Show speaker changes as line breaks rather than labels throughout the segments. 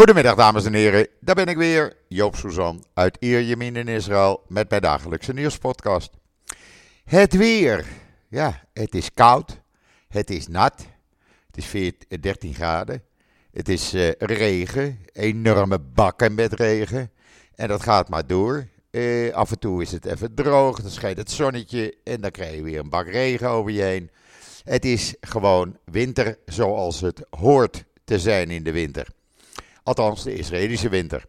Goedemiddag dames en heren, daar ben ik weer, Joop Suzan uit Ierjemien in Israël met mijn dagelijkse nieuwspodcast. Het weer, ja, het is koud, het is nat, het is 14, 13 graden, het is uh, regen, enorme bakken met regen en dat gaat maar door. Uh, af en toe is het even droog, dan schijnt het zonnetje en dan krijg je weer een bak regen over je heen. Het is gewoon winter zoals het hoort te zijn in de winter. Althans, de Israëlische winter.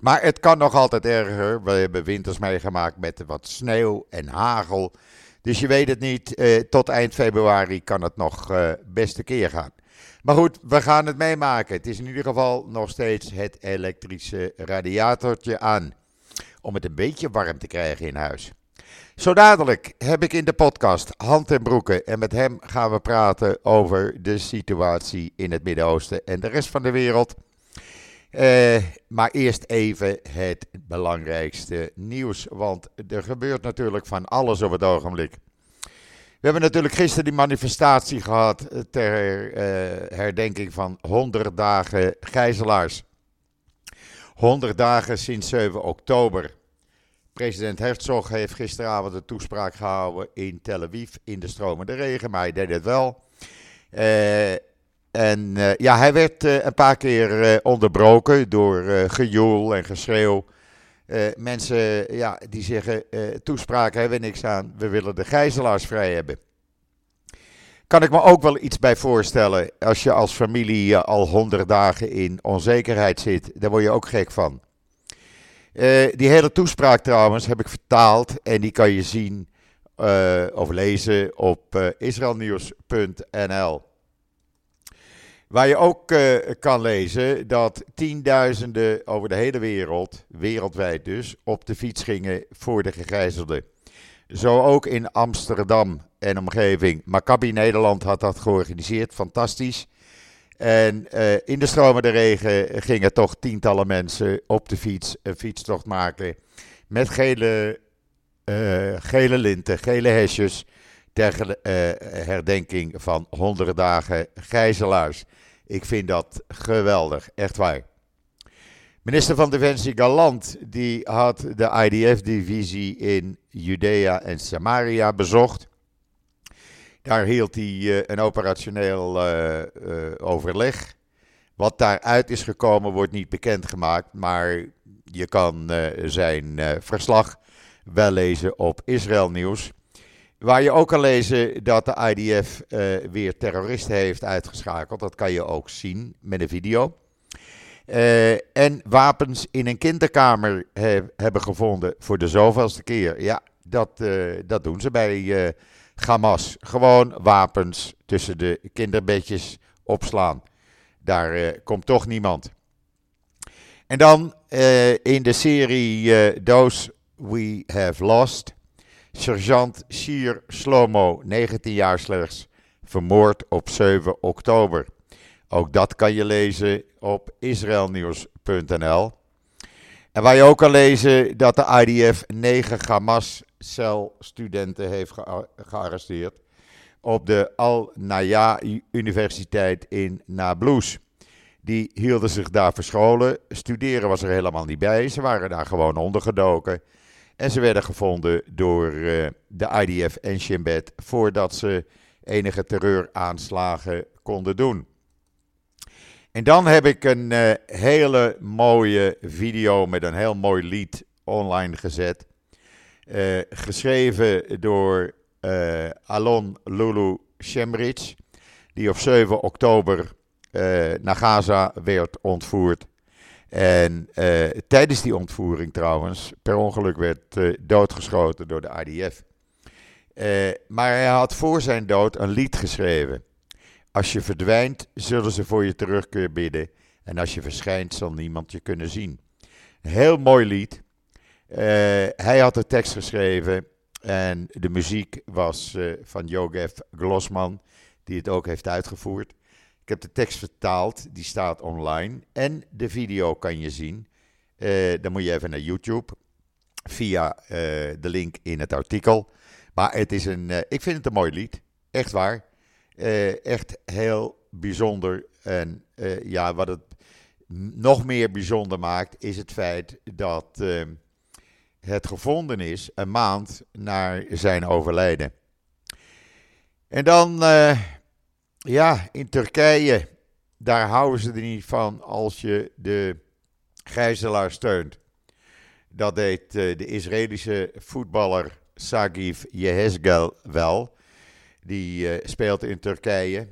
Maar het kan nog altijd erger. We hebben winters meegemaakt met wat sneeuw en hagel. Dus je weet het niet. Eh, tot eind februari kan het nog uh, beste keer gaan. Maar goed, we gaan het meemaken. Het is in ieder geval nog steeds het elektrische radiatortje aan. Om het een beetje warm te krijgen in huis. Zo dadelijk heb ik in de podcast Hand en Broeken. En met hem gaan we praten over de situatie in het Midden-Oosten en de rest van de wereld. Uh, maar eerst even het belangrijkste nieuws. Want er gebeurt natuurlijk van alles op het ogenblik. We hebben natuurlijk gisteren die manifestatie gehad ter uh, herdenking van 100 dagen gijzelaars. 100 dagen sinds 7 oktober. President Herzog heeft gisteravond een toespraak gehouden in Tel Aviv in de stromende regen, maar hij deed het wel. Uh, en uh, ja, hij werd uh, een paar keer uh, onderbroken door gejoel en geschreeuw. mensen ja, die zeggen, toespraak hebben we niks aan, we willen de gijzelaars vrij hebben. Kan ik me ook wel iets bij voorstellen, als je als familie al honderd dagen in onzekerheid zit, daar word je ook gek van. die hele toespraak trouwens heb ik vertaald en die kan je zien of lezen op israelnieuws.nl. Waar je ook uh, kan lezen dat tienduizenden over de hele wereld, wereldwijd dus, op de fiets gingen voor de gegijzelden. Zo ook in Amsterdam en omgeving. Maccabi Nederland had dat georganiseerd, fantastisch. En uh, in de stromende regen gingen toch tientallen mensen op de fiets een fietstocht maken. Met gele, uh, gele linten, gele hesjes. Ter herdenking van honderden dagen gijzelaars. Ik vind dat geweldig, echt waar. Minister van Defensie Galant die had de IDF-divisie in Judea en Samaria bezocht. Daar hield hij uh, een operationeel uh, uh, overleg. Wat daaruit is gekomen wordt niet bekendgemaakt, maar je kan zijn verslag wel lezen op Israël Nieuws. Waar je ook kan lezen dat de IDF uh, weer terroristen heeft uitgeschakeld. Dat kan je ook zien met een video. Uh, en wapens in een kinderkamer he hebben gevonden voor de zoveelste keer. Ja, dat, uh, dat doen ze bij Hamas. Gewoon wapens tussen de kinderbedjes opslaan. Daar komt toch niemand. En dan in de serie Those We Have Lost Sergeant Shir Slomo, 19 jaar slechts, vermoord op 7 oktober. Ook dat kan je lezen op israelnieuws.nl. En waar je ook kan lezen dat de IDF 9 Hamas-celstudenten heeft gearresteerd op de Al-Naya Universiteit in Nablus. Die hielden zich daar verscholen. Studeren was er helemaal niet bij. Ze waren daar gewoon ondergedoken. En ze werden gevonden door uh, de IDF en Shin Bet voordat ze enige terreuraanslagen konden doen. En dan heb ik een uh, hele mooie video met een heel mooi lied online gezet. Uh, geschreven door Alon Lulu Shemrich, die op 7 oktober naar Gaza werd ontvoerd. En uh, tijdens die ontvoering trouwens, per ongeluk werd uh, doodgeschoten door de IDF. Eh, maar hij had voor zijn dood een lied geschreven. Als je verdwijnt, zullen ze voor je terugkeer bidden. En als je verschijnt, zal niemand je kunnen zien. Een heel mooi lied. hij had de tekst geschreven. En de muziek was van Yogev Glossman, die het ook heeft uitgevoerd. Ik heb de tekst vertaald, die staat online. En de video kan je zien. Uh, dan moet je even naar YouTube via uh, de link in het artikel. Maar het is een, uh, ik vind het een mooi lied. Echt waar. echt heel bijzonder. En ja, wat het nog meer bijzonder maakt, is het feit dat ehm, het gevonden is een maand na zijn overlijden. En dan, ja, in Turkije, daar houden ze er niet van als je de gijzelaar steunt. Dat deed uh, de Israëlische voetballer Sagif Yehezgel wel. Die uh, speelt in Turkije.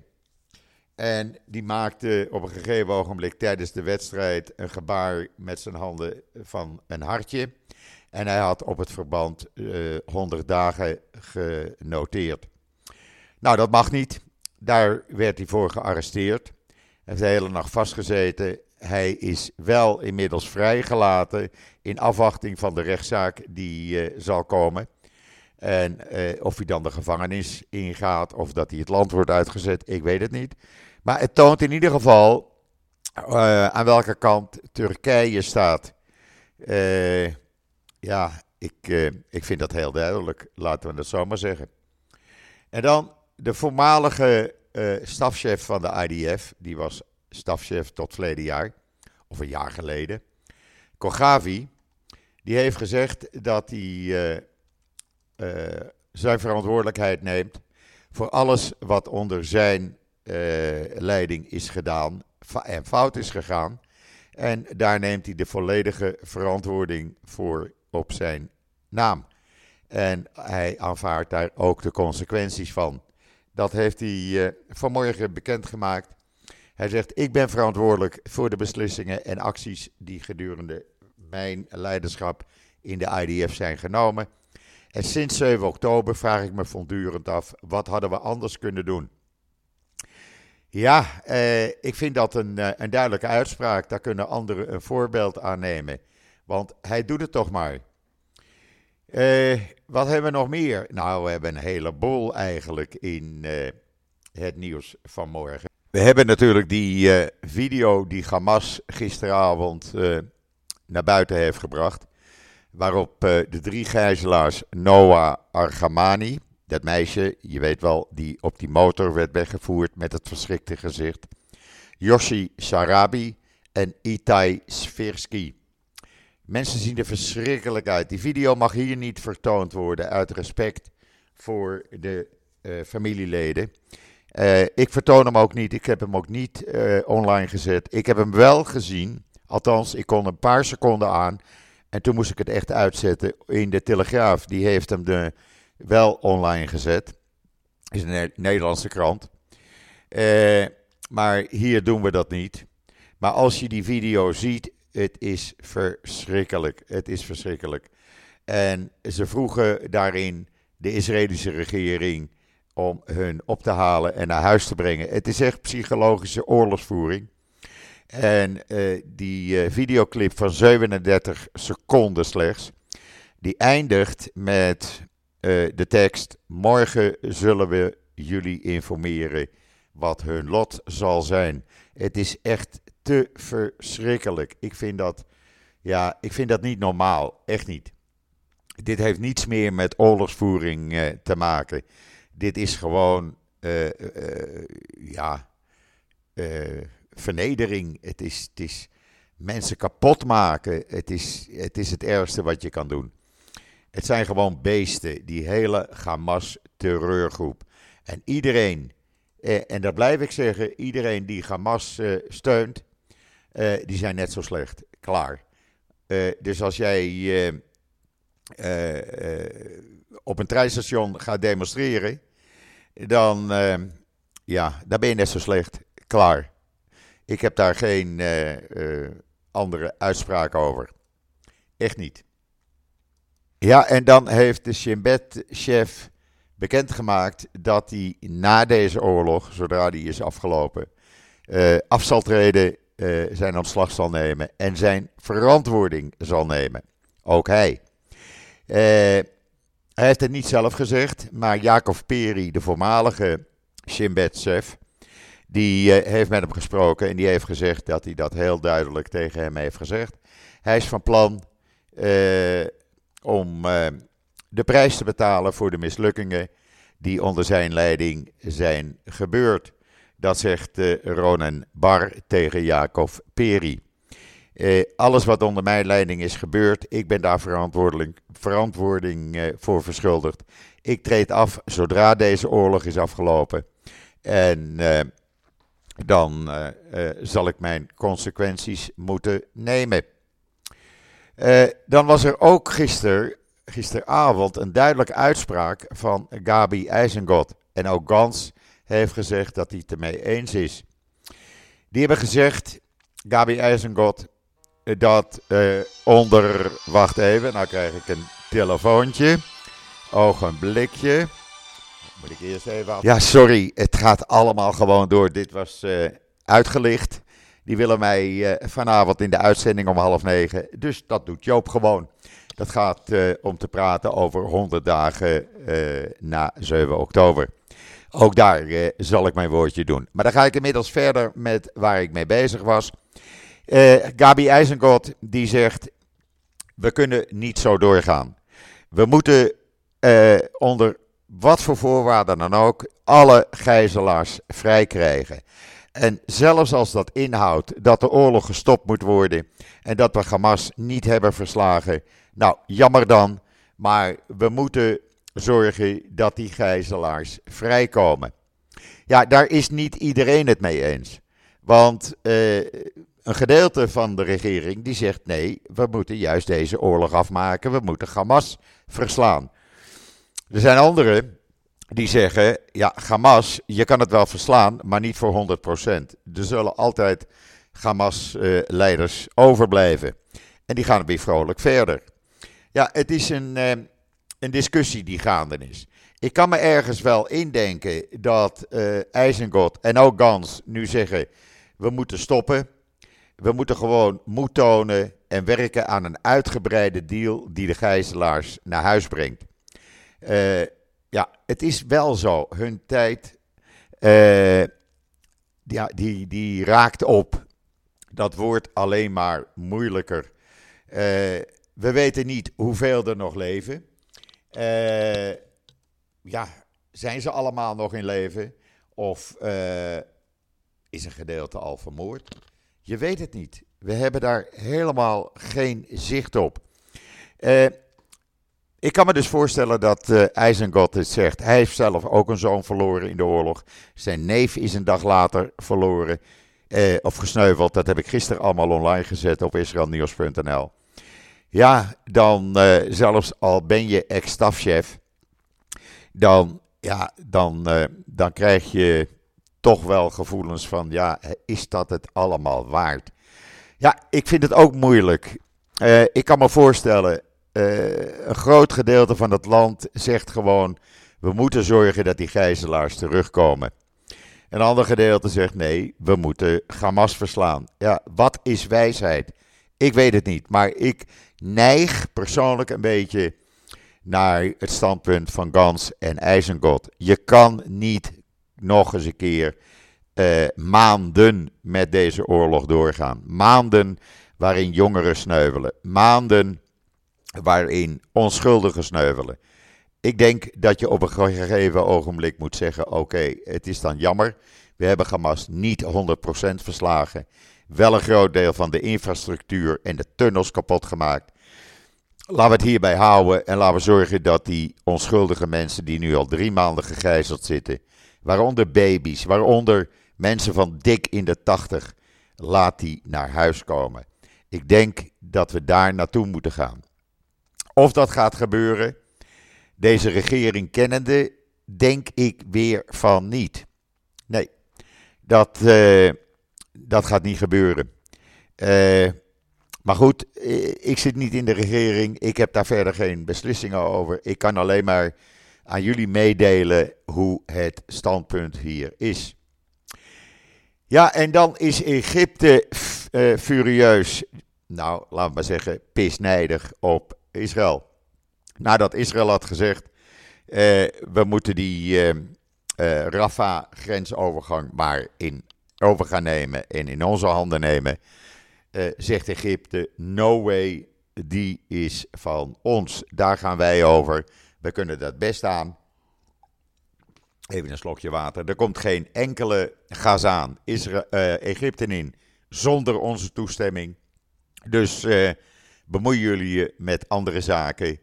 En die maakte op een gegeven ogenblik tijdens de wedstrijd een gebaar met zijn handen van een hartje. En hij had op het verband uh, 100 dagen genoteerd. Nou, dat mag niet. Daar werd hij voor gearresteerd. Hij heeft de hele nacht vastgezeten. Hij is wel inmiddels vrijgelaten in afwachting van de rechtszaak die uh, zal komen. En uh, of hij dan de gevangenis ingaat of dat hij het land wordt uitgezet, ik weet het niet. Maar het toont in ieder geval uh, aan welke kant Turkije staat. ja, ik, ik vind dat heel duidelijk, laten we dat zo maar zeggen. En dan de voormalige uh, stafchef van de IDF, die was stafchef tot verleden jaar, of een jaar geleden, Kogavi, die heeft gezegd dat hij uh, uh, zijn verantwoordelijkheid neemt voor alles wat onder zijn leiding is gedaan en fout is gegaan. En daar neemt hij de volledige verantwoording voor op zijn naam. En hij aanvaardt daar ook de consequenties van. Dat heeft hij uh, vanmorgen bekendgemaakt. Hij zegt: Ik ben verantwoordelijk voor de beslissingen en acties die gedurende mijn leiderschap in de IDF zijn genomen. En sinds 7 oktober vraag ik me voortdurend af: wat hadden we anders kunnen doen? Ja, eh, ik vind dat een, eh, een duidelijke uitspraak. Daar kunnen anderen een voorbeeld aan nemen. Want hij doet het toch maar. Uh, wat hebben we nog meer? Nou, we hebben een heleboel eigenlijk in uh, het nieuws van morgen. We hebben natuurlijk die uh, video die Hamas gisteravond naar buiten heeft gebracht. Waarop de drie gijzelaars Noah Argamani, dat meisje, je weet wel, die op die motor werd weggevoerd met het verschrikte gezicht. Yoshi Sarabi en Itai Svirsky. Mensen zien er verschrikkelijk uit. Die video mag hier niet vertoond worden uit respect voor de uh, familieleden. Uh, ik vertoon hem ook niet. Ik heb hem ook niet uh, online gezet. Ik heb hem wel gezien. Althans, ik kon een paar seconden aan. En toen moest ik het echt uitzetten in de Telegraaf. Die heeft hem de, wel online gezet. Is een Nederlandse krant. maar hier doen we dat niet. Maar als je die video ziet, het is verschrikkelijk. Het is verschrikkelijk. En ze vroegen daarin de Israëlische regering om hun op te halen en naar huis te brengen. Het is echt psychologische oorlogsvoering. En uh, die uh, videoclip van 37 seconden slechts, die eindigt met uh, de tekst: Morgen zullen we jullie informeren wat hun lot zal zijn. Het is echt te verschrikkelijk. Ik vind dat, ja, ik vind dat niet normaal. Echt niet. Dit heeft niets meer met oorlogsvoering uh, te maken. Dit is gewoon, uh, uh, ja, vernedering. Het is, het is mensen kapot maken. Het is, het is het ergste wat je kan doen. Het zijn gewoon beesten, die hele Hamas-terreurgroep. En iedereen, en dat blijf ik zeggen, iedereen die Hamas steunt, uh, die zijn net zo slecht. Klaar. Uh, dus als jij uh, op een treinstation gaat demonstreren, dan, ja, dan ben je net zo slecht. Klaar. Ik heb daar geen andere uitspraak over. Echt niet. Ja, en dan heeft de Shin-Bet-chef bekendgemaakt dat hij na deze oorlog, zodra die is afgelopen, af zal treden uh, zijn ontslag zal nemen en zijn verantwoording zal nemen. Ook hij. Uh, hij heeft het niet zelf gezegd, maar Jacob Peri, de voormalige Shin-Bet-chef, die uh, heeft met hem gesproken en die heeft gezegd dat hij dat heel duidelijk tegen hem heeft gezegd. Hij is van plan om de prijs te betalen voor de mislukkingen die onder zijn leiding zijn gebeurd. Dat zegt uh, Ronan Bar tegen Jacob Peri. alles wat onder mijn leiding is gebeurd, ik ben daar verantwoording voor verschuldigd. Ik treed af zodra deze oorlog is afgelopen. En dan zal ik mijn consequenties moeten nemen. dan was er ook gisteren gisteravond een duidelijke uitspraak van Gabi IJzengot. En ook Gans heeft gezegd dat hij het ermee eens is. Die hebben gezegd, Gabi IJzengot, dat uh, onder. Wacht even, nou krijg ik een telefoontje. Ogenblikje. Moet ik eerst even. Ja, sorry, het gaat allemaal gewoon door. Dit was uh, uitgelicht. Die willen mij vanavond in de uitzending om half negen. Dus dat doet Joop gewoon. Dat gaat om te praten over 100 dagen na 7 oktober. Ook daar uh, zal ik mijn woordje doen. Maar dan ga ik inmiddels verder met waar ik mee bezig was. Gabi IJzengod die zegt: We kunnen niet zo doorgaan. We moeten onder wat voor voorwaarden dan ook alle gijzelaars vrij krijgen. En zelfs als dat inhoudt dat de oorlog gestopt moet worden en dat we Hamas niet hebben verslagen, nou, jammer dan, maar we moeten zorgen dat die gijzelaars vrijkomen. Ja, daar is niet iedereen het mee eens. Want uh, een gedeelte van de regering die zegt nee, we moeten juist deze oorlog afmaken, we moeten Hamas verslaan. Er zijn anderen die zeggen, ja, Hamas, je kan het wel verslaan, maar niet voor 100%. Er zullen altijd Hamas-leiders uh, overblijven. En die gaan weer vrolijk verder. Ja, het is een, uh, een discussie die gaande is. Ik kan me ergens wel indenken dat uh, en ook Gans nu zeggen: we moeten stoppen. We moeten gewoon moed tonen en werken aan een uitgebreide deal die de gijzelaars naar huis brengt. Uh, ja, het is wel zo. Hun tijd ja, die, die raakt op. Dat wordt alleen maar moeilijker. We weten niet hoeveel er nog leven. Uh, ja, zijn ze allemaal nog in leven? Of uh, is een gedeelte al vermoord? Je weet het niet. We hebben daar helemaal geen zicht op. Uh, ik kan me dus voorstellen dat uh, IJzengot het zegt. Hij heeft zelf ook een zoon verloren in de oorlog. Zijn neef is een dag later verloren. Of gesneuveld. Dat heb ik gisteren allemaal online gezet op israelnieuws.nl. Ja, dan uh, zelfs al ben je ex-stafchef, dan, ja, dan, uh, dan krijg je toch wel gevoelens van, ja, is dat het allemaal waard? Ja, ik vind het ook moeilijk. Uh, ik kan me voorstellen, een groot gedeelte van het land zegt gewoon, we moeten zorgen dat die gijzelaars terugkomen. Een ander gedeelte zegt nee, we moeten Hamas verslaan. Ja, wat is wijsheid? Ik weet het niet, maar ik neig persoonlijk een beetje naar het standpunt van Gans en IJzengod. Je kan niet nog eens een keer uh, maanden met deze oorlog doorgaan. Maanden waarin jongeren sneuvelen. Maanden waarin onschuldigen sneuvelen. Ik denk dat je op een gegeven ogenblik moet zeggen: oké, het is dan jammer. We hebben Hamas niet 100% verslagen. Wel een groot deel van de infrastructuur en de tunnels kapot gemaakt. Laten we het hierbij houden en laten we zorgen dat die onschuldige mensen die nu al drie maanden gegijzeld zitten, waaronder baby's, waaronder mensen van dik in de tachtig, laat die naar huis komen. Ik denk dat we daar naartoe moeten gaan. Of dat gaat gebeuren, deze regering kennende, denk ik weer van niet. Nee, dat, uh, dat gaat niet gebeuren. Uh, maar goed, eh, ik zit niet in de regering. Ik heb daar verder geen beslissingen over. Ik kan alleen maar aan jullie meedelen hoe het standpunt hier is. Ja, en dan is Egypte uh, furieus, nou, laten we maar zeggen, pisnijdig op Israël. Nadat Israël had gezegd, we moeten die Rafah-grensovergang maar in over gaan nemen en in onze handen nemen uh, zegt Egypte: No way, die is van ons. Daar gaan wij over. We kunnen dat best aan. Even een slokje water. Er komt geen enkele Gazaan, Israël, uh, Egypte in zonder onze toestemming. Dus uh, bemoeien jullie je met andere zaken.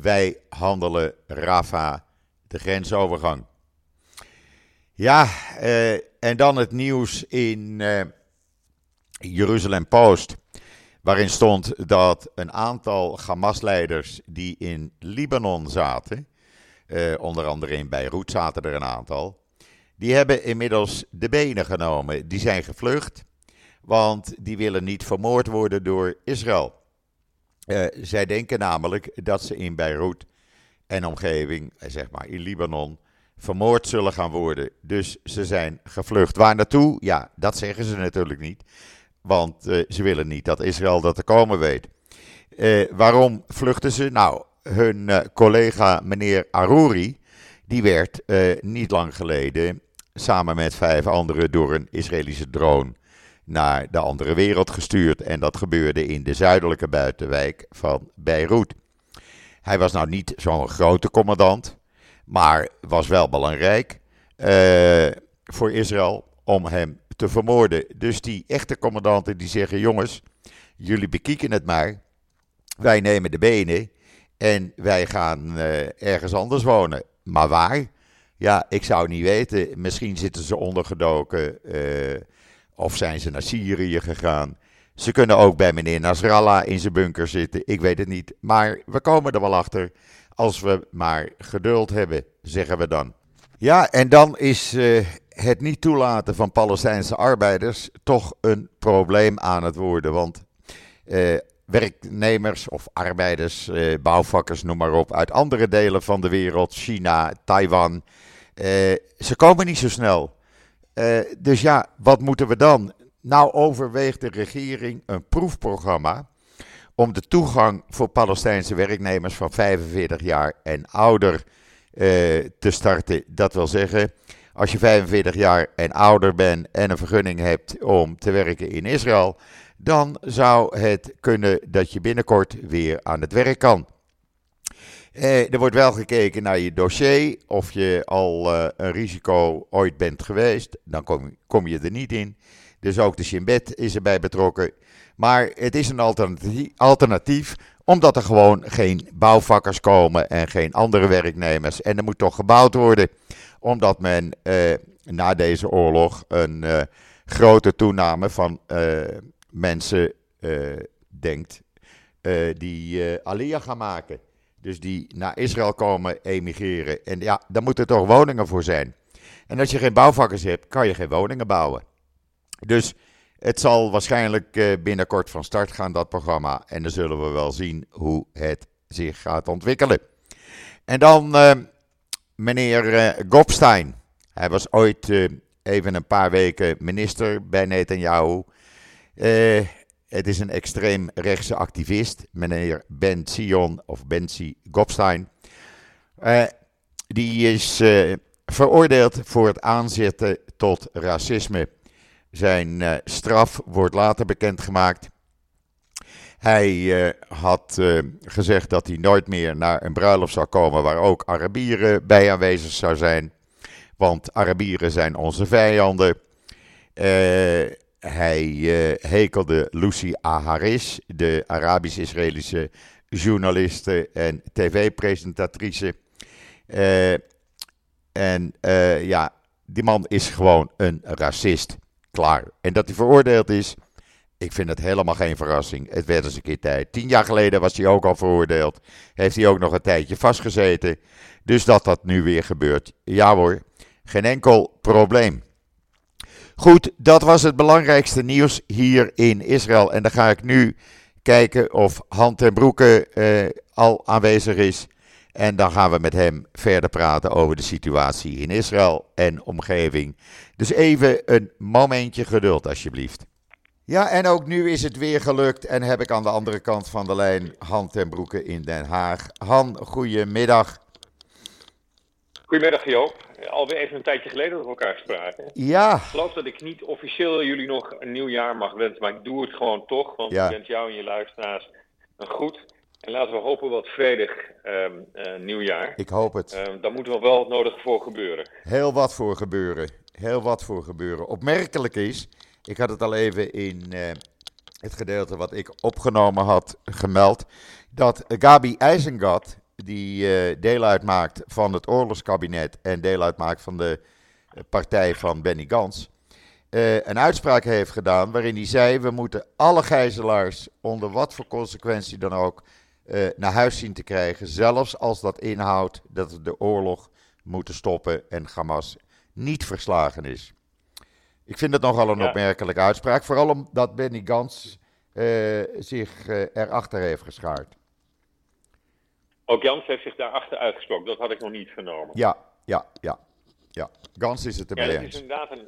Wij handelen Rafa, de grensovergang. Ja, uh, en dan het nieuws in Jeruzalem Post. Waarin stond dat een aantal Hamas-leiders die in Libanon zaten. onder andere in Beirut zaten er een aantal. Die hebben inmiddels de benen genomen. Die zijn gevlucht. Want die willen niet vermoord worden door Israël. Uh, zij denken namelijk dat ze in Beirut en omgeving, eh, zeg maar in Libanon, vermoord zullen gaan worden. Dus ze zijn gevlucht. Waar naartoe? Ja, dat zeggen ze natuurlijk niet. Want uh, ze willen niet dat Israël dat te komen weet. Uh, waarom vluchten ze? Nou, hun collega meneer Arouri, die werd niet lang geleden samen met vijf anderen door een Israëlische drone naar de andere wereld gestuurd. En dat gebeurde in de zuidelijke buitenwijk van Beirut. Hij was nou niet zo'n grote commandant, maar was wel belangrijk uh, voor Israël om hem te vermoorden. Dus die echte commandanten die zeggen: jongens, jullie bekieken het maar. Wij nemen de benen en wij gaan uh, ergens anders wonen. Maar waar? Ja, ik zou niet weten. Misschien zitten ze ondergedoken. Uh, of zijn ze naar Syrië gegaan? Ze kunnen ook bij meneer Nasrallah in zijn bunker zitten. Ik weet het niet. Maar we komen er wel achter. Als we maar geduld hebben, zeggen we dan. Ja, en dan is uh, het niet toelaten van Palestijnse arbeiders toch een probleem aan het worden. Want uh, werknemers of arbeiders, uh, bouwvakkers, noem maar op, uit andere delen van de wereld, China, Taiwan, ze komen niet zo snel. Dus ja, wat moeten we dan? Nou overweegt de regering een proefprogramma om de toegang voor Palestijnse werknemers van 45 jaar en ouder uh, te starten. Dat wil zeggen, als je 45 jaar en ouder bent en een vergunning hebt om te werken in Israël, dan zou het kunnen dat je binnenkort weer aan het werk kan. Eh, er wordt wel gekeken naar je dossier, of je al uh, een risico ooit bent geweest. Dan kom, kom, je er niet in. Dus ook de Shinbet is erbij betrokken. Maar het is een alternatief, omdat er gewoon geen bouwvakkers komen en geen andere werknemers. En er moet toch gebouwd worden, omdat men uh, na deze oorlog een grote toename van mensen denkt die Aliyah gaan maken. Dus die naar Israël komen emigreren. En ja, daar moeten toch woningen voor zijn. En als je geen bouwvakkers hebt, kan je geen woningen bouwen. Dus het zal waarschijnlijk eh, binnenkort van start gaan, dat programma. En dan zullen we wel zien hoe het zich gaat ontwikkelen. En dan uh, meneer uh, Gopstein. Hij was ooit even een paar weken minister bij Netanyahu. Het is een extreem rechtse activist, meneer Ben Sion of Benzi Gopstein. Die is veroordeeld voor het aanzetten tot racisme. Zijn uh, straf wordt later bekendgemaakt. Hij had gezegd dat hij nooit meer naar een bruiloft zou komen waar ook Arabieren bij aanwezig zou zijn. Want Arabieren zijn onze vijanden. Hij hekelde Lucy Aharis, de Arabisch-Israëlische journaliste en tv-presentatrice. En ja, die man is gewoon een racist. Klaar. En dat hij veroordeeld is, ik vind het helemaal geen verrassing. Het werd eens een keer tijd. Tien jaar geleden was hij ook al veroordeeld. Heeft hij ook nog een tijdje vastgezeten. Dus dat dat nu weer gebeurt. Ja hoor, geen enkel probleem. Goed, dat was het belangrijkste nieuws hier in Israël. En dan ga ik nu kijken of Han ten Broeke eh, al aanwezig is. En dan gaan we met hem verder praten over de situatie in Israël en omgeving. Dus even een momentje geduld, alsjeblieft. Ja, en ook nu is het weer gelukt en heb ik aan de andere kant van de lijn Han ten Broeke in Den Haag. Han, goedemiddag.
Goedemiddag Joop. Alweer even een tijdje geleden dat we elkaar spraken.
Ja.
Ik geloof dat ik niet officieel jullie nog een nieuw jaar mag wensen, maar ik doe het gewoon toch. Want ja. ik wens jou en je luisteraars een goed en laten we hopen wat vredig um, uh, nieuwjaar.
Ik hoop het.
Um, daar moet er wel het nodige voor gebeuren.
Heel wat voor gebeuren. Heel wat voor gebeuren. Opmerkelijk is, ik had het al even in, uh, het gedeelte wat ik opgenomen had, gemeld. Dat Gabi IJzengat, die uh, deel uitmaakt van het oorlogskabinet en deel uitmaakt van de partij van Benny Gans. Uh, een uitspraak heeft gedaan waarin hij zei: We moeten alle gijzelaars, onder wat voor consequentie dan ook, uh, naar huis zien te krijgen. Zelfs als dat inhoudt dat we de oorlog moeten stoppen en Hamas niet verslagen is. Ik vind het nogal een opmerkelijke uitspraak. Vooral omdat Benny Gans uh, zich uh, erachter heeft geschaard.
Ook Jans heeft zich daarachter uitgesproken. Dat had ik nog niet vernomen.
Ja, ja, ja. ja. Gans is het ermee
ja, eens. Is inderdaad een,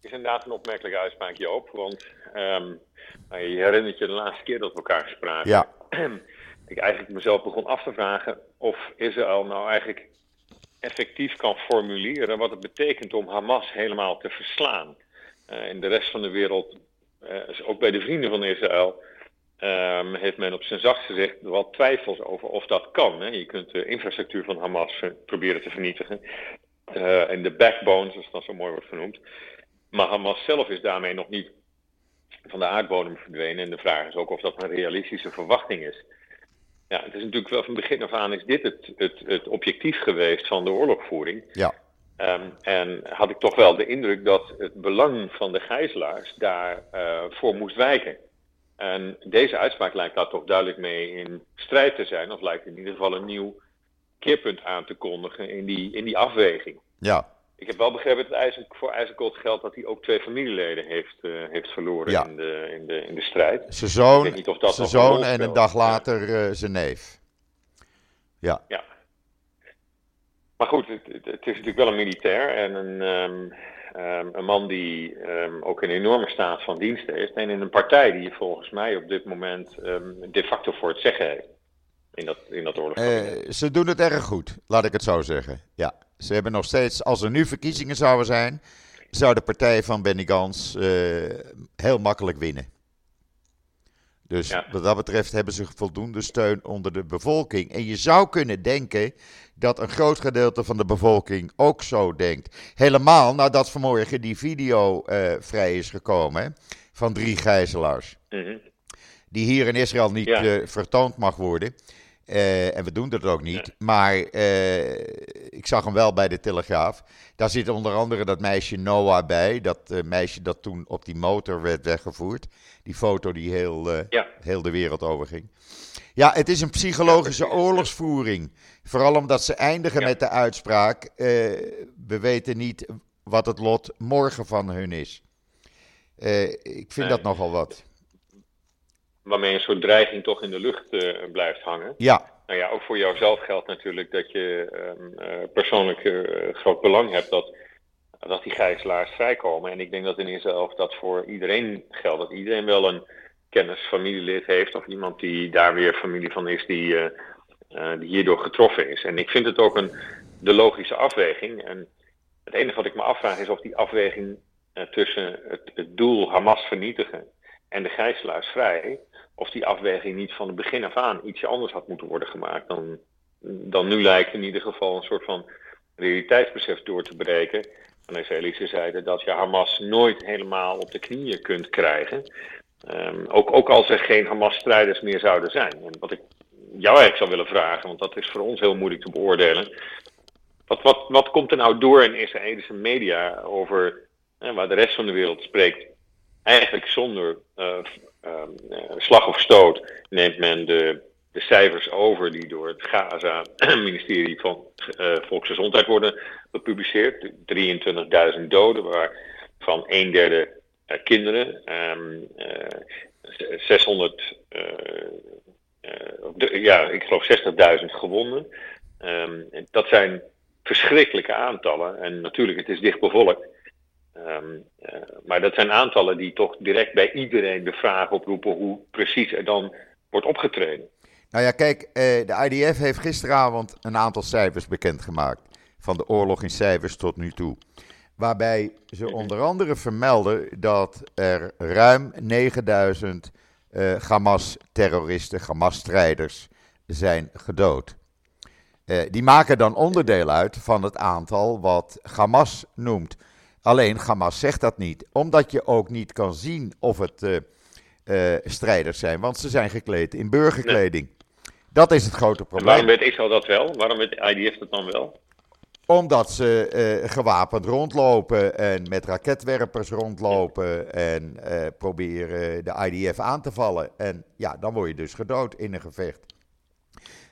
is inderdaad een opmerkelijke uitspraak, Joop. Want um, je herinnert je de laatste keer dat we elkaar spraken.
Ja.
ik eigenlijk mezelf begon af te vragen of Israël nou eigenlijk effectief kan formuleren wat het betekent om Hamas helemaal te verslaan. Uh, in de rest van de wereld, uh, ook bij de vrienden van Israël, um, heeft men op zijn zachtst gezegd wel twijfels over of dat kan. Hè. Je kunt de infrastructuur van Hamas proberen te vernietigen. Uh, en de backbone, zoals dat zo mooi wordt genoemd. Maar Hamas zelf is daarmee nog niet van de aardbodem verdwenen. En de vraag is ook of dat een realistische verwachting is. Ja, het is natuurlijk wel van begin af aan is dit het, het, het objectief geweest van de oorlogvoering.
Ja.
Um, en had ik toch wel de indruk dat het belang van de gijzelaars daarvoor uh, voor moest wijken. En deze uitspraak lijkt daar toch duidelijk mee in strijd te zijn, of lijkt in ieder geval een nieuw keerpunt aan te kondigen in die, in die afweging.
Ja.
Ik heb wel begrepen dat voor IJzerkot geldt dat hij ook twee familieleden heeft, uh, heeft verloren
ja.
in, de, in, de, in de strijd.
Zijn zoon, zijn zoon en een dag later uh, zijn neef. Ja.
ja. Maar goed, het, het, is natuurlijk wel een militair en een, um, um, een man die um, ook een enorme staat van dienst heeft. En in een partij die volgens mij op dit moment de facto voor het zeggen heeft. In dat, in dat oorlog.
Uh, ze doen het erg goed, laat ik het zo zeggen. Ja. Ze hebben nog steeds, als er nu verkiezingen zouden zijn, zou de partij van Benny Gans uh, heel makkelijk winnen. Dus ja. wat dat betreft hebben ze voldoende steun onder de bevolking. En je zou kunnen denken dat een groot gedeelte van de bevolking ook zo denkt. Helemaal nadat vanmorgen die video uh, vrij is gekomen van drie gijzelaars.
-hmm.
Die hier in Israël niet ja. uh, vertoond mag worden. Uh, en we doen dat ook niet. Ja. Maar uh, ik zag hem wel bij de Telegraaf. Daar zit onder andere dat meisje Noah bij. Dat uh, meisje dat toen op die motor werd weggevoerd. Die foto die heel,
ja.
heel de wereld overging. Ja, het is een psychologische oorlogsvoering. Vooral omdat ze eindigen met de uitspraak. we weten niet wat het lot morgen van hun is. ik vind nee. dat nogal wat
waarmee een soort dreiging toch in de lucht uh, blijft hangen.
Ja.
Nou ja, ook voor jouzelf geldt natuurlijk dat je um, persoonlijk uh, groot belang hebt dat, dat die gijzelaars vrijkomen. En ik denk dat in Israël dat voor iedereen geldt. Dat iedereen wel een kennis, familielid heeft of iemand die daar weer familie van is die, die hierdoor getroffen is. En ik vind het ook een, de logische afweging. En het enige wat ik me afvraag is of die afweging tussen het, het doel Hamas vernietigen en de gijzelaars vrij of die afweging niet van het begin af aan iets anders had moeten worden gemaakt. Dan, dan nu lijkt in ieder geval een soort van realiteitsbesef door te breken. De Israëlische zijde dat je Hamas nooit helemaal op de knieën kunt krijgen. Um, ook, ook als er geen Hamas-strijders meer zouden zijn. En wat ik jou eigenlijk zou willen vragen, want dat is voor ons heel moeilijk te beoordelen. Wat, wat, wat komt er nou door in Israëlische media over, eh, waar de rest van de wereld spreekt, eigenlijk zonder uh, uh, slag of stoot neemt men de, de cijfers over die door het Gaza-ministerie van uh, Volksgezondheid worden gepubliceerd. 23.000 doden, waarvan een derde kinderen, um, 600, de, ja, ik geloof 60.000 gewonden. Um, dat zijn verschrikkelijke aantallen en natuurlijk, het is dicht bevolkt. Um, uh, maar dat zijn aantallen die toch direct bij iedereen de vraag oproepen hoe precies er dan wordt opgetreden.
Nou ja, kijk, uh, de IDF heeft gisteravond een aantal cijfers bekendgemaakt. Van de oorlog in cijfers tot nu toe. Waarbij ze
Mhm.
onder andere vermelden dat er ruim 9000 uh, Hamas-terroristen, Hamas-strijders zijn gedood. Uh, die maken dan onderdeel uit van het aantal wat Hamas noemt. Alleen Hamas zegt dat niet, omdat je ook niet kan zien of het uh, strijders zijn, want ze zijn gekleed in burgerkleding. Dat is het grote probleem. En waarom
weet Israël dat wel? Waarom weet IDF dat dan wel?
Omdat ze uh, gewapend rondlopen en met raketwerpers rondlopen en uh, proberen de IDF aan te vallen. En ja, dan word je dus gedood in een gevecht.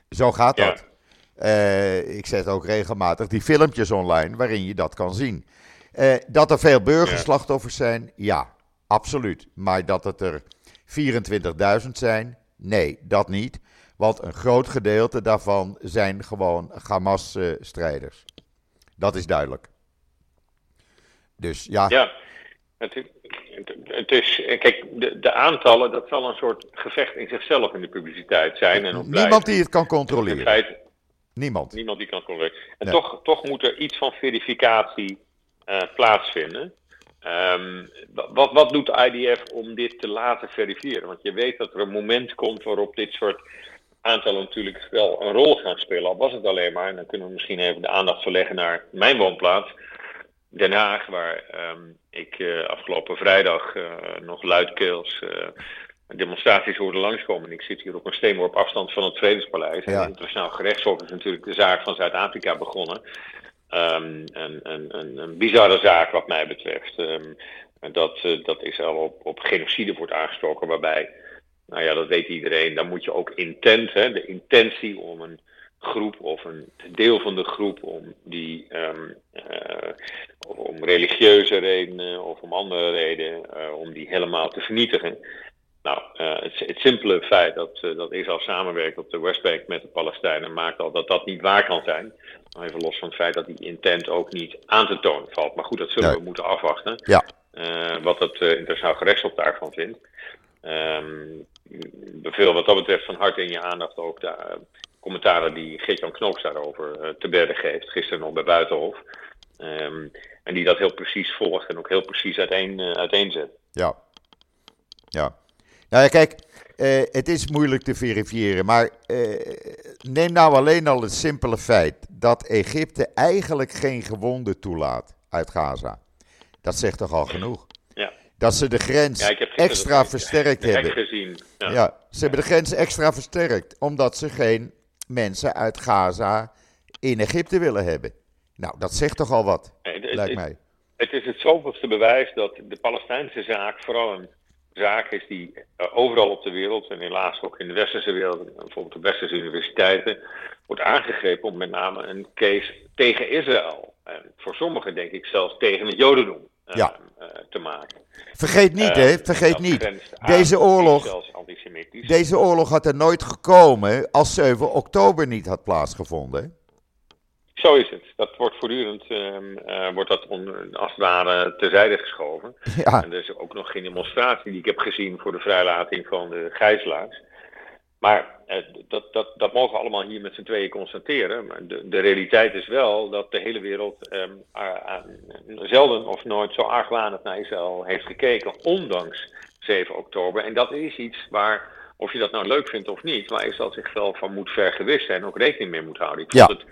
Zo gaat dat. Uh, ik zet ook regelmatig die filmpjes online waarin je dat kan zien. Dat er veel burgerslachtoffers zijn, ja, absoluut. Maar dat het er 24.000 zijn, nee, dat niet. Want een groot gedeelte daarvan zijn gewoon Hamas-strijders. Dat is duidelijk. Dus ja.
Ja, het, het is, kijk, de, de, aantallen, dat zal een soort gevecht in zichzelf in de publiciteit zijn. En
niemand die het kan controleren. niemand.
Niemand die kan controleren. En toch, toch moet er iets van verificatie plaatsvinden. Um, wat, wat doet de IDF om dit te laten verifiëren? Want je weet dat er een moment komt waarop dit soort aantallen natuurlijk wel een rol gaan spelen. Al was het alleen maar, en dan kunnen we misschien even de aandacht verleggen naar mijn woonplaats, Den Haag, waar um, ik uh, afgelopen vrijdag uh, nog luidkeels uh, demonstraties hoorde langskomen. Ik zit hier op een steenworp afstand van het Vredespaleis. Ja. En het Internationaal Gerechtshof is natuurlijk de zaak van Zuid-Afrika begonnen. Um, een, een, bizarre zaak wat mij betreft. Um, dat, dat Israël op, op genocide wordt aangesproken, waarbij nou ja, dat weet iedereen. Dan moet je ook intent, hè, de intentie om een groep of een deel van de groep om die um, uh, om religieuze redenen of om andere redenen uh, om die helemaal te vernietigen. Nou, uh, het, het, simpele feit dat, dat Israël samenwerkt op de Westbank met de Palestijnen maakt al dat dat niet waar kan zijn. Even los van het feit dat die intent ook niet aan te tonen valt. Maar goed, dat zullen we moeten afwachten.
Ja.
wat het internationaal gerechtshof daarvan vindt. Um, beveel wat dat betreft van harte in je aandacht ook de commentaren die Geert-Jan Knoops daarover te berden geeft, gisteren nog bij Buitenhof. Um, en die dat heel precies volgt en ook heel precies uiteen, uiteenzet.
Ja. Ja. Nou ja, kijk, het is moeilijk te verifiëren, maar neem nou alleen al het simpele feit dat Egypte eigenlijk geen gewonden toelaat uit Gaza. Dat zegt toch al genoeg? dat ze de grens extra versterkt hebben.
Gezien.
Ja. ja. ze hebben de grens extra versterkt, omdat ze geen mensen uit Gaza in Egypte willen hebben. Nou, dat zegt toch al wat, lijkt mij.
Het is het zoveelste bewijs dat de Palestijnse zaak vooral een zaak is die uh, overal op de wereld, en helaas ook in de westerse wereld, bijvoorbeeld de westerse universiteiten, wordt aangegrepen om met name een case tegen Israël. En voor sommigen denk ik zelfs tegen het Jodendom uh,
ja.
uh, te maken.
Vergeet niet, hè? Vergeet niet. Deze oorlog, deze oorlog had er nooit gekomen als 7 oktober niet had plaatsgevonden.
Zo is het. Dat wordt voortdurend uh, wordt dat on, als het ware terzijde geschoven.
Ja.
En er is ook nog geen demonstratie die ik heb gezien voor de vrijlating van de gijzelaars. Maar eh, dat, dat, dat mogen we allemaal hier met z'n tweeën constateren. Maar de, de realiteit is wel dat de hele wereld eh, zelden of nooit zo argwanend naar Israël heeft gekeken, ondanks 7 oktober. En dat is iets waar, of je dat nou leuk vindt of niet, maar Israël zich wel van moet vergewist zijn en ook rekening mee moet houden. Ik vond het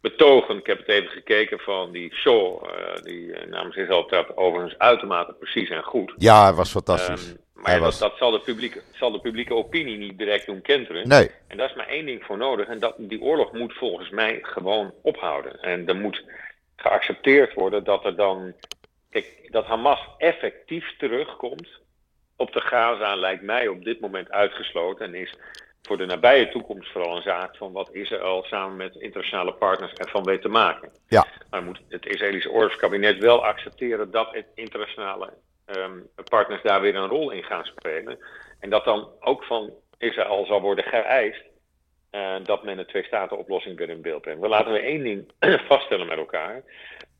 betogend, ik heb het even gekeken van die show, uh, die uh, namens Israël trad overigens uitermate precies en goed.
Ja, het was fantastisch. Um,
maar dat, dat, zal, de publieke, zal de publieke opinie niet direct doen kenteren.
Nee.
En daar is maar één ding voor nodig. En dat, die oorlog moet volgens mij gewoon ophouden. En er moet geaccepteerd worden dat er dan. Kijk, dat Hamas effectief terugkomt op de Gaza lijkt mij op dit moment uitgesloten. En is voor de nabije toekomst vooral een zaak van wat Israël samen met internationale partners ervan weet te maken.
Ja.
Maar moet het Israëlische oorlogskabinet wel accepteren dat het internationale um, partners daar weer een rol in gaan spelen. En dat dan ook van Israël zal worden geëist uh, dat men een twee-staten-oplossing weer in beeld brengt. We laten we één ding vaststellen met elkaar.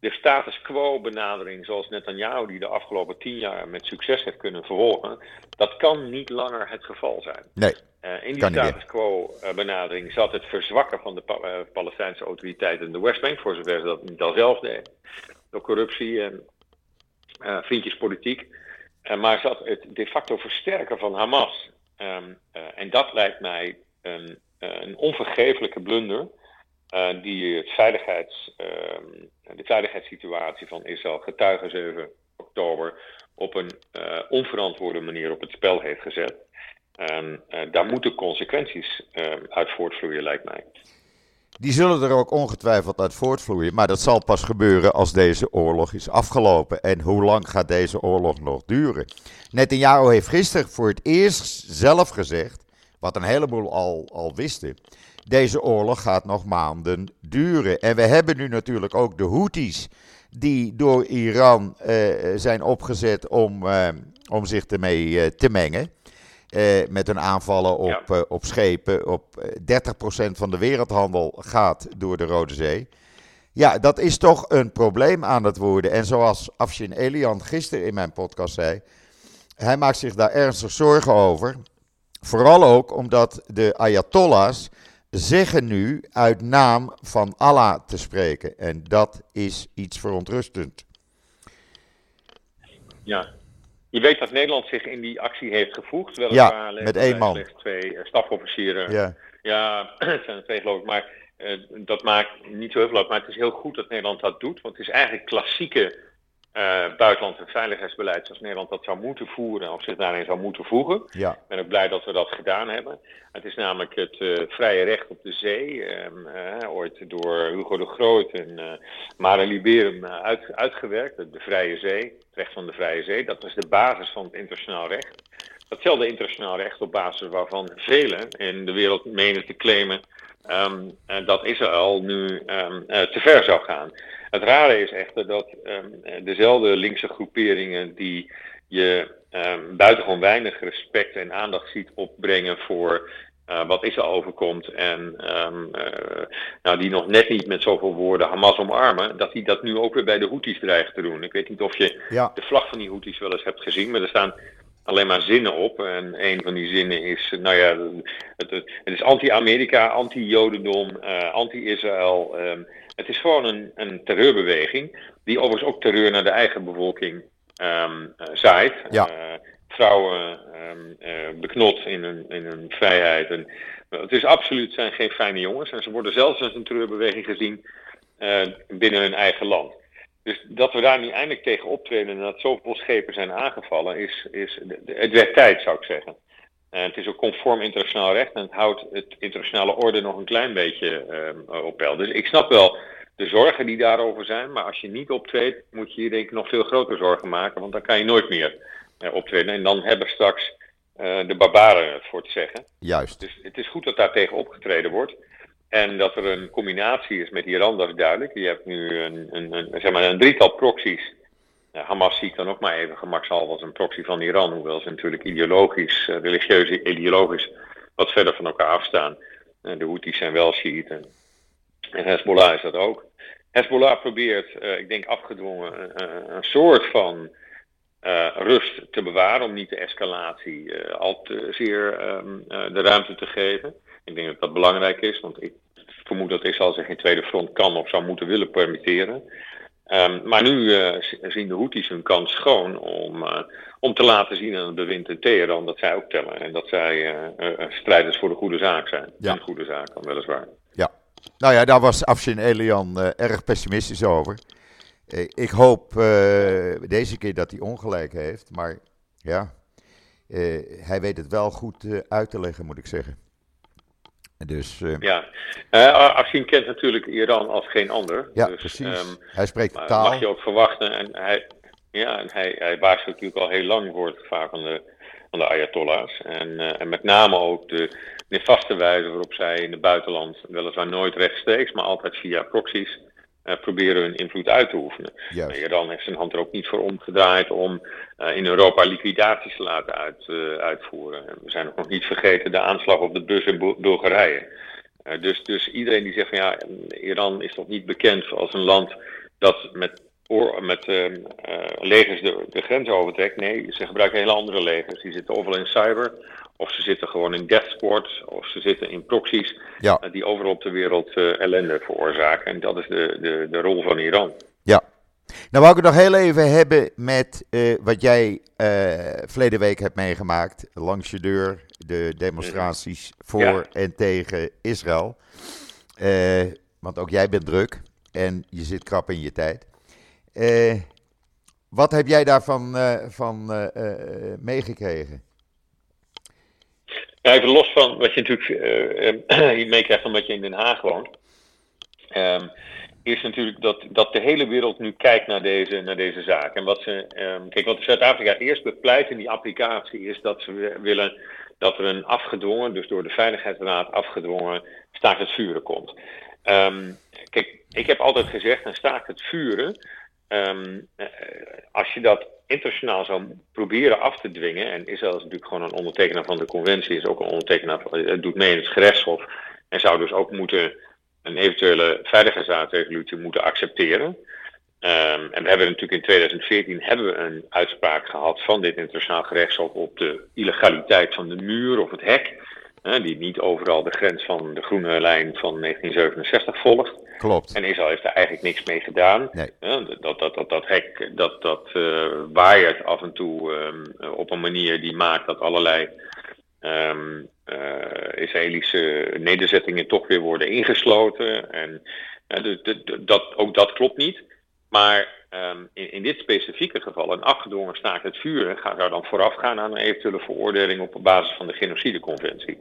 De status quo-benadering, zoals Netanyahu die de afgelopen tien jaar met succes heeft kunnen vervolgen, dat kan niet langer het geval zijn.
Nee.
Uh, in die status quo-benadering zat het verzwakken van de pa uh, Palestijnse autoriteiten in de Westbank, voor zover ze dat niet al zelf deden, door corruptie en vriendjespolitiek. Maar zat het de facto versterken van Hamas. Um, uh, en dat lijkt mij een, een onvergeeflijke blunder. die het veiligheids, ehm, de veiligheidssituatie van Israël getuige 7 oktober op een onverantwoorde manier op het spel heeft gezet. En daar moeten consequenties uit voortvloeien, lijkt mij.
Die zullen er ook ongetwijfeld uit voortvloeien, maar dat zal pas gebeuren als deze oorlog is afgelopen. En hoe lang gaat deze oorlog nog duren? Netanyahu heeft gisteren voor het eerst zelf gezegd, wat een heleboel al, al wisten, deze oorlog gaat nog maanden duren. En we hebben nu natuurlijk ook de Houthis, die door Iran uh, zijn opgezet om, uh, om zich ermee te mengen. Uh, met hun aanvallen op, ja. uh, op schepen. Op 30% van de wereldhandel gaat door de Rode Zee. Ja, dat is toch een probleem aan het worden. En zoals Afshin Elian gisteren in mijn podcast zei, hij maakt zich daar ernstig zorgen over. Vooral ook omdat de Ayatollahs zeggen nu uit naam van Allah te spreken. En dat is iets verontrustend.
Ja, je weet dat Nederland zich in die actie heeft gevoegd.
Weliswaar ja, met één man.
twee uh, stafofficieren. Ja, ja het zijn er twee geloof ik. Maar uh, dat maakt niet zo heel veel uit. Maar het is heel goed dat Nederland dat doet. Want het is eigenlijk klassieke uh, buitenlands en veiligheidsbeleid zoals Nederland dat zou moeten voeren of zich daarin zou moeten voegen.
Ja.
Ik ben ook blij dat we dat gedaan hebben. Het is namelijk het uh, vrije recht op de zee, um, uh, ooit door Hugo de Groot en uh, Mare Liberum uit, uitgewerkt, de vrije zee, het recht van de vrije zee. Dat is de basis van het internationaal recht. Datzelfde internationaal recht op basis waarvan velen in de wereld menen te claimen um, dat Israël nu um, te ver zou gaan. Het rare is echter dat um, dezelfde linkse groeperingen die je um, buitengewoon weinig respect en aandacht ziet opbrengen voor uh, wat Israël overkomt en um, uh, nou, die nog net niet met zoveel woorden Hamas omarmen, dat die dat nu ook weer bij de Houthis dreigen te doen. Ik weet niet of je
ja.
de vlag van die Houthis wel eens hebt gezien, maar er staan alleen maar zinnen op. En een van die zinnen is, nou ja, het, het is anti-Amerika, anti-Jodendom, uh, anti-Israël. Um, het is gewoon een, een terreurbeweging, die overigens ook terreur naar de eigen bevolking um, uh, zaait.
Ja.
Uh, vrouwen um, uh, beknot in hun, in hun vrijheid. En, het is absoluut zijn geen fijne jongens. En ze worden zelfs als een terreurbeweging gezien binnen hun eigen land. Dus dat we daar nu eindelijk tegen optreden en dat zoveel schepen zijn aangevallen, is, is, het werd tijd, zou ik zeggen. En het is ook conform internationaal recht en het houdt het internationale orde nog een klein beetje uh, op peil. Dus ik snap wel de zorgen die daarover zijn, maar als je niet optreedt, moet je je denk ik nog veel grotere zorgen maken, want dan kan je nooit meer uh, optreden. En dan hebben straks de barbaren het voor te zeggen.
Juist.
Dus het is goed dat daar tegen opgetreden wordt. En dat er een combinatie is met Iran, dat is duidelijk. Je hebt nu een, een, een zeg maar een drietal proxies Hamas ziet dan ook maar even gemakshalve als een proxy van Iran, hoewel ze natuurlijk ideologisch, religieus ideologisch wat verder van elkaar afstaan. De Houthis zijn wel Shiiten. En Hezbollah is dat ook. Hezbollah probeert, uh, ik denk afgedwongen, een soort van rust te bewaren om niet de escalatie al te zeer um, de ruimte te geven. Ik denk dat dat belangrijk is, want ik vermoed dat Israël zich geen tweede front kan of zou moeten willen permitteren. Um, maar nu uh, zien de Houthis hun kans schoon om, uh, om te laten zien aan het bewind in Teheran dat zij ook tellen. En dat zij uh, strijders voor de goede zaak zijn.
Ja.
Een goede zaak dan weliswaar.
Ja, nou ja, daar was Afshin Elian erg pessimistisch over. ik hoop deze keer dat hij ongelijk heeft. Maar ja, hij weet het wel goed uit te leggen, moet ik zeggen. Dus, uh,
ja, uh, Afshin kent natuurlijk Iran als geen ander.
Ja,
dus,
precies. Um, hij spreekt de taal.
mag je ook verwachten. En hij, ja, en hij, hij waarschuwt natuurlijk al heel lang voor het gevaar van de, van de Ayatollahs. En, uh, en met name ook de nefaste wijze waarop zij in het buitenland, weliswaar nooit rechtstreeks, maar altijd via proxies, proberen hun invloed uit te oefenen. Iran heeft zijn hand er ook niet voor omgedraaid om uh, in Europa liquidaties te laten uit, uh, uitvoeren. We zijn ook nog niet vergeten de aanslag op de bus in Bulgarije. dus, dus iedereen die zegt van ja, Iran is toch niet bekend als een land dat met, oor, met legers de, de grens overtrekt. Nee, ze gebruiken hele andere legers. Die zitten overal in cyber of ze zitten gewoon in death squads, of ze zitten in proxies
ja.
uh, die overal op de wereld uh, ellende veroorzaken. En dat is de, de, de rol van Iran.
Ja. Nou wou ik het nog heel even hebben met uh, wat jij verleden week hebt meegemaakt. Langs je deur, de demonstraties voor ja. en tegen Israël. want ook jij bent druk en je zit krap in je tijd. Wat heb jij daarvan van, meegekregen?
Ja, even los van wat je natuurlijk meekrijgt omdat je in Den Haag woont. Um, is natuurlijk dat, dat de hele wereld nu kijkt naar deze, naar deze zaak. En wat ze, um, kijk, wat Zuid-Afrika eerst bepleit in die applicatie is dat ze willen dat er een afgedwongen, dus door de Veiligheidsraad afgedwongen, staakt het vuren komt. Um, kijk, ik heb altijd gezegd, een staakt het vuren, um, als je dat internationaal zou proberen af te dwingen, en Israël is natuurlijk gewoon een ondertekenaar van de conventie, is ook een ondertekenaar, van, doet mee in het gerechtshof, en zou dus ook moeten een eventuele veiligheidsraadresolutie moeten accepteren. Um, en we hebben natuurlijk in 2014 hebben we een uitspraak gehad van dit internationaal gerechtshof op de illegaliteit van de muur of het hek. Die niet overal de grens van de groene lijn van 1967 volgt.
Klopt.
En Israël heeft daar eigenlijk niks mee gedaan.
Nee.
dat, dat, dat, dat hek dat, dat uh, waaiert af en toe um, op een manier die maakt dat allerlei um, uh, Israëlische nederzettingen toch weer worden ingesloten. En uh, dat, ook dat klopt niet. Maar um, in, dit specifieke geval, een afgedwongen staakt het vuren, gaat daar dan vooraf gaan aan een eventuele veroordeling op basis van de genocideconventie.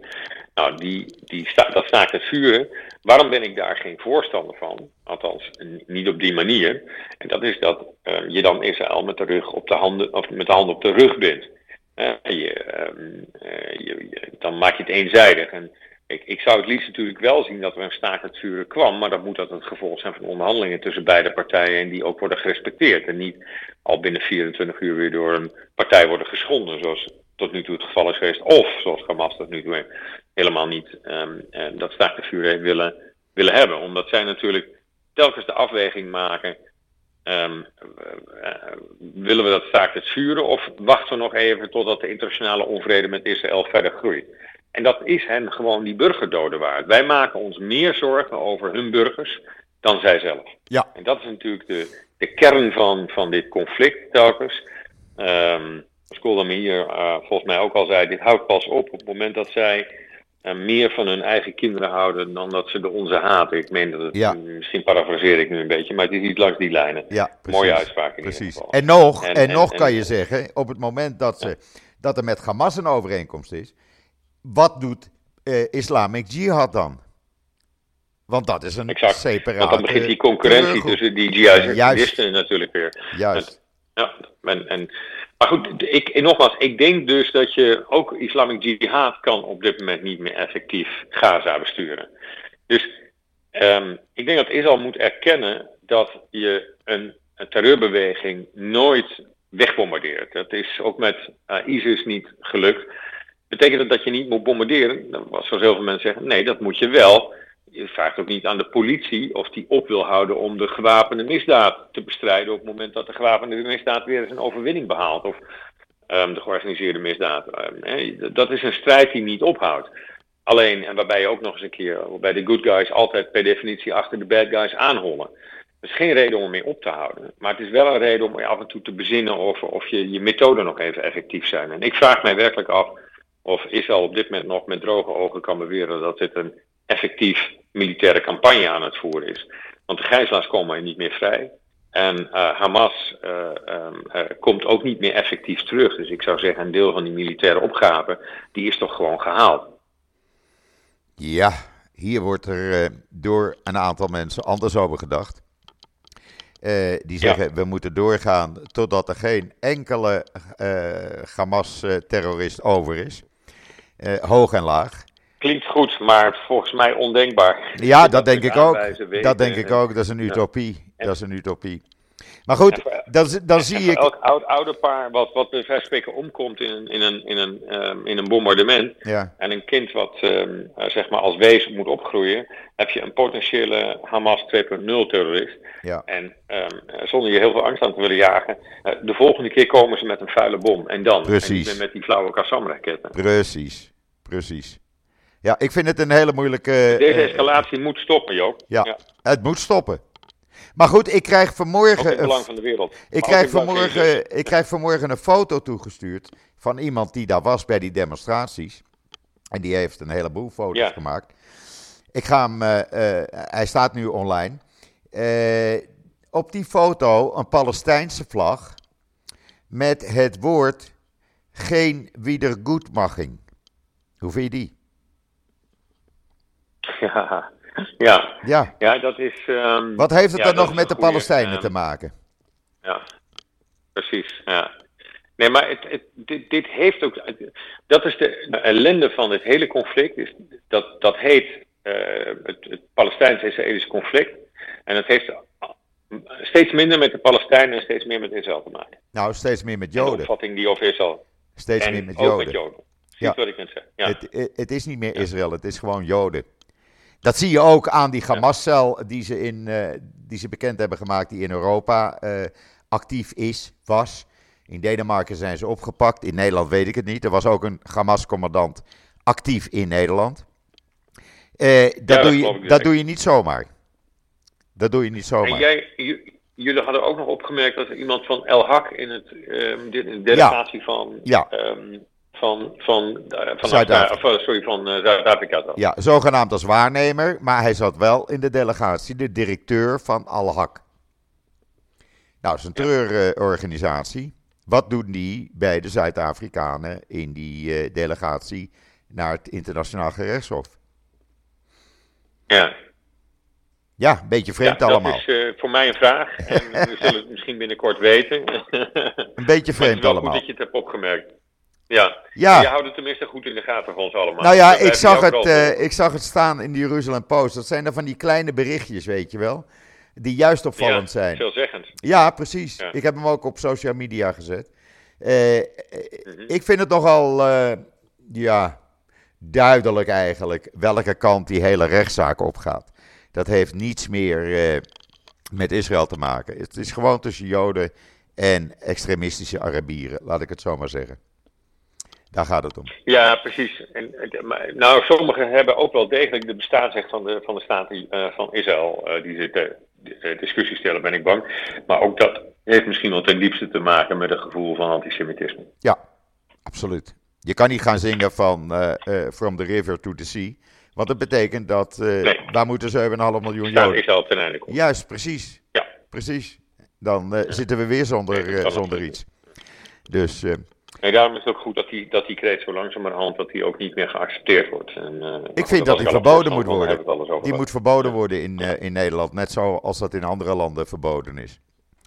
Nou, die, die dat staakt het vuren. Waarom ben ik daar geen voorstander van? Althans, niet op die manier. En dat is dat uh, je dan Israël met de rug op de handen, of met de handen op de rug bent. Uh, je, uh, je, dan maak je het eenzijdig. En ik, ik zou het liefst natuurlijk wel zien dat er een staakt het vuren kwam, maar dat moet dat het gevolg zijn van onderhandelingen tussen beide partijen en die ook worden gerespecteerd. En niet al binnen 24 uur weer door een partij worden geschonden, zoals tot nu toe het geval is geweest. Of, zoals Hamas dat nu toe helemaal niet um, dat staakt het vuur willen, willen hebben. Omdat zij natuurlijk telkens de afweging maken Um, uh, willen we dat staakt het vuren of wachten we nog even totdat de internationale onvrede met Israël verder groeit? En dat is hen gewoon die burgerdoden waard. Wij maken ons meer zorgen over hun burgers dan zij zelf.
Ja.
En dat is natuurlijk de, de kern van, van dit conflict telkens. Um, Skoldam hier uh, volgens mij ook al zei, dit houdt pas op op het moment dat zij meer van hun eigen kinderen houden dan dat ze de onze haten. Ik meen dat het,
ja.
misschien parafraseer ik nu een beetje, maar het is niet langs die lijnen.
Ja,
Mooie uitspraak in
precies.
ieder geval.
En nog, en,
En-
nog kan
en-
je zeggen, op het moment dat, ze, dat er met Hamas een overeenkomst is, wat doet eh, Islamic Jihad dan? Want dat is een
Exact.
separate...
Want dan begint die concurrentie tussen die jihadisten natuurlijk weer.
Juist.
Ja, en, en, maar goed, ik, en nogmaals, ik denk dus dat je ook Islamic Jihad kan op dit moment niet meer effectief Gaza besturen. Dus ehm, ik denk dat Israël moet erkennen dat je een, een terreurbeweging nooit wegbombardeert. Dat is ook met eh, ISIS niet gelukt. Betekent dat dat je niet moet bombarderen? Zoals heel veel mensen zeggen, nee, dat moet je wel. Je vraagt ook niet aan de politie of die op wil houden om de gewapende misdaad te bestrijden op het moment dat de gewapende misdaad weer eens een overwinning behaalt. Of ehm, de georganiseerde misdaad. Ehm, dat is een strijd die niet ophoudt. Alleen, en waarbij je ook nog eens een keer bij de good guys altijd per definitie achter de bad guys aanhollen. Dat is geen reden om ermee op te houden. Maar het is wel een reden om je af en toe te bezinnen of, of je, je methoden nog even effectief zijn. En ik vraag mij werkelijk af of Israël op dit moment nog met droge ogen kan beweren dat dit een effectief militaire campagne aan het voeren is. Want de gijzelaars komen niet meer vrij. En uh, Hamas uh, um, uh, komt ook niet meer effectief terug. Dus ik zou zeggen, een deel van die militaire opgave, die is toch gewoon gehaald.
Ja, hier wordt er door een aantal mensen anders over gedacht. Die zeggen ja. we moeten doorgaan totdat er geen enkele Hamas-terrorist over is. Hoog en laag.
Klinkt goed, maar volgens mij ondenkbaar.
Ja, dat, denk ik ook. Dat denk ik ook. Dat is een utopie. Dat is een utopie. Maar goed,
voor,
dan, dan zie ik.
Elk oud ouderpaar wat, wat bij wijze omkomt in een, in een, in een, um, in een bombardement.
Ja.
En een kind wat um, uh, zeg maar als wees moet opgroeien. Heb je een potentiële Hamas 2.0 terrorist.
Ja.
En um, zonder je heel veel angst aan te willen jagen. Uh, de volgende keer komen ze met een vuile bom. En dan.
Precies.
En met die flauwe Qassam-raketten.
Precies. Precies. Ja, ik vind het een hele moeilijke.
Deze escalatie uh, moet stoppen, Joop.
Ja, ja, het moet stoppen. Maar goed, ik krijg vanmorgen.
Ook in het belang van de wereld.
Ik krijg, vanmorgen, ik krijg vanmorgen een foto toegestuurd van iemand die daar was bij die demonstraties. En die heeft een heleboel foto's
ja.
gemaakt. Ik ga hem, uh, uh, hij staat nu online. Uh, op die foto een Palestijnse vlag met het woord geen wiedergoedmaching. Hoe vind je die?
Ja, ja.
Ja.
ja dat is. ehm,
Wat heeft het
ja,
dan nog met de
goeie,
Palestijnen
ehm,
te maken?
Ja, precies. Ja. Nee, maar het, het, dit, dit heeft ook. Dat is de ellende van het hele conflict. Is dat, dat heet eh, het, het Palestijns-Israëlische conflict. En dat heeft steeds minder met de Palestijnen en steeds meer met Israël te maken.
Nou, steeds meer met
En de
Joden.
opvatting die over Israël.
Steeds
en
meer met
ook
Joden.
met Joden. Zie
Ja.
wat ik net zeg? Ja.
Het- het is niet meer Israël, het is gewoon Joden. Dat zie je ook aan die Hamas-cel die, ze in, eh, die ze bekend hebben gemaakt, die in Europa eh, actief is, was. In Denemarken zijn ze opgepakt, in Nederland weet ik het niet. Er was ook een Hamas-commandant actief in Nederland. Eh, dat
dat
doe je,
dus
dat doe je niet zomaar. Dat doe je niet
En
zomaar.
jij, j- jullie hadden ook nog opgemerkt dat er iemand van El Hak in, het, ehm, dit- in de delegatie van,
Ja.
ehm, van, van, eh, van,
Zuid-Afrika.
Eh, sorry, van eh, Zuid-Afrika.
Ja, zogenaamd als waarnemer, maar hij zat wel in de delegatie, de directeur van Al-Haq. Nou, dat is een treurorganisatie. Wat doen die bij de Zuid-Afrikanen in die delegatie naar het internationaal gerechtshof?
Ja.
Ja, een beetje vreemd
Ja,
allemaal.
Dat is voor mij een vraag. En we zullen het misschien binnenkort weten.
Een beetje
het
vreemd allemaal.
goed dat je het hebt opgemerkt. Ja.
Ja.
Je houdt het tenminste goed in de gaten voor ons allemaal.
Nou ja, ik zag, het, eh, ik zag het staan in de Jeruzalem Post. Dat zijn dan van die kleine berichtjes, weet je wel. Die juist opvallend
ja,
zijn.
Veelzeggend.
Ja, precies.
Ja.
Ik heb hem ook op social media gezet. Eh,
Mhm.
Ik vind het nogal, eh, ja, duidelijk eigenlijk welke kant die hele rechtszaak opgaat. Dat heeft niets meer met Israël te maken. Het is gewoon tussen Joden en extremistische Arabieren, laat ik het zo maar zeggen. Daar gaat het om.
Ja, precies. En, nou, sommigen hebben ook wel degelijk de bestaansrecht van de, van de staat eh, van Israël. eh, die zitten uh, discussie stellen, ben ik bang. Maar ook dat heeft misschien wel ten diepste te maken met een gevoel van antisemitisme.
Ja, absoluut. Je kan niet gaan zingen van eh, eh, From the River to the Sea. Want dat betekent dat, eh
Nee.
daar moeten 7,5 miljoen Joden.
Israël ten einde komt.
Juist, precies.
Ja.
Precies. Dan eh, zitten we weer zonder,
Nee,
eh, zonder iets. Dus eh,
En daarom is het ook goed dat die, dat die kreet zo langzamerhand dat die ook niet meer geaccepteerd wordt. En, eh,
ik vind dat die verboden moet worden. Die moet verboden worden in, eh, in Nederland. Net zoals dat in andere landen verboden is.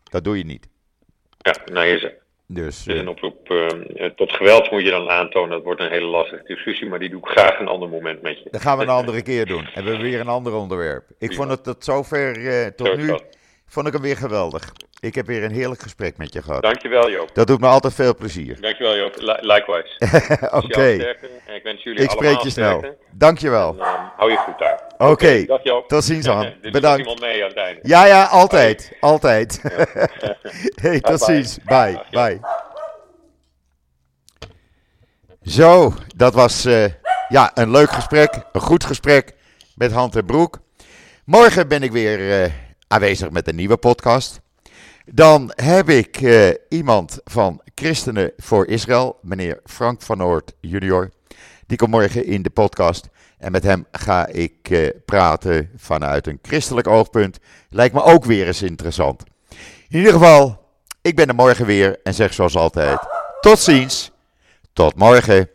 Dat doe je niet.
Ja, nou, je zegt,
Dus
is
eh,
een oproep tot geweld moet je dan aantonen. Dat wordt een hele lastige discussie, maar die doe ik graag een ander moment met je.
dat gaan we een andere keer doen. En we hebben weer een ander onderwerp. Ik vond het tot zover,
Zo
tot
is
nu, vond ik hem weer geweldig. Ik heb weer een heerlijk gesprek met je gehad.
Dankjewel Joop.
Dat doet me altijd veel plezier.
Dankjewel Joop. Li- Likewise.
Oké.
En ik wens jullie
ik spreek je snel. Dankjewel.
En, ehm, hou je goed daar.
Oké,
Dag Joop.
tot ziens aan. Bedankt.
iemand mee aan het einde.
Ja, ja, altijd. Altijd. hey, tot
Bye,
ziens. Bye. Bye. Zo, dat was eh, ja, een leuk gesprek. Een goed gesprek met Hand en Broek. Morgen ben ik weer eh, aanwezig met een nieuwe podcast. Dan heb ik eh, iemand van Christenen voor Israël, meneer Frank van Noort junior. Die komt morgen in de podcast. En met hem ga ik eh, praten vanuit een christelijk oogpunt. Lijkt me ook weer eens interessant. In ieder geval, ik ben er morgen weer en zeg zoals altijd: tot ziens, tot morgen.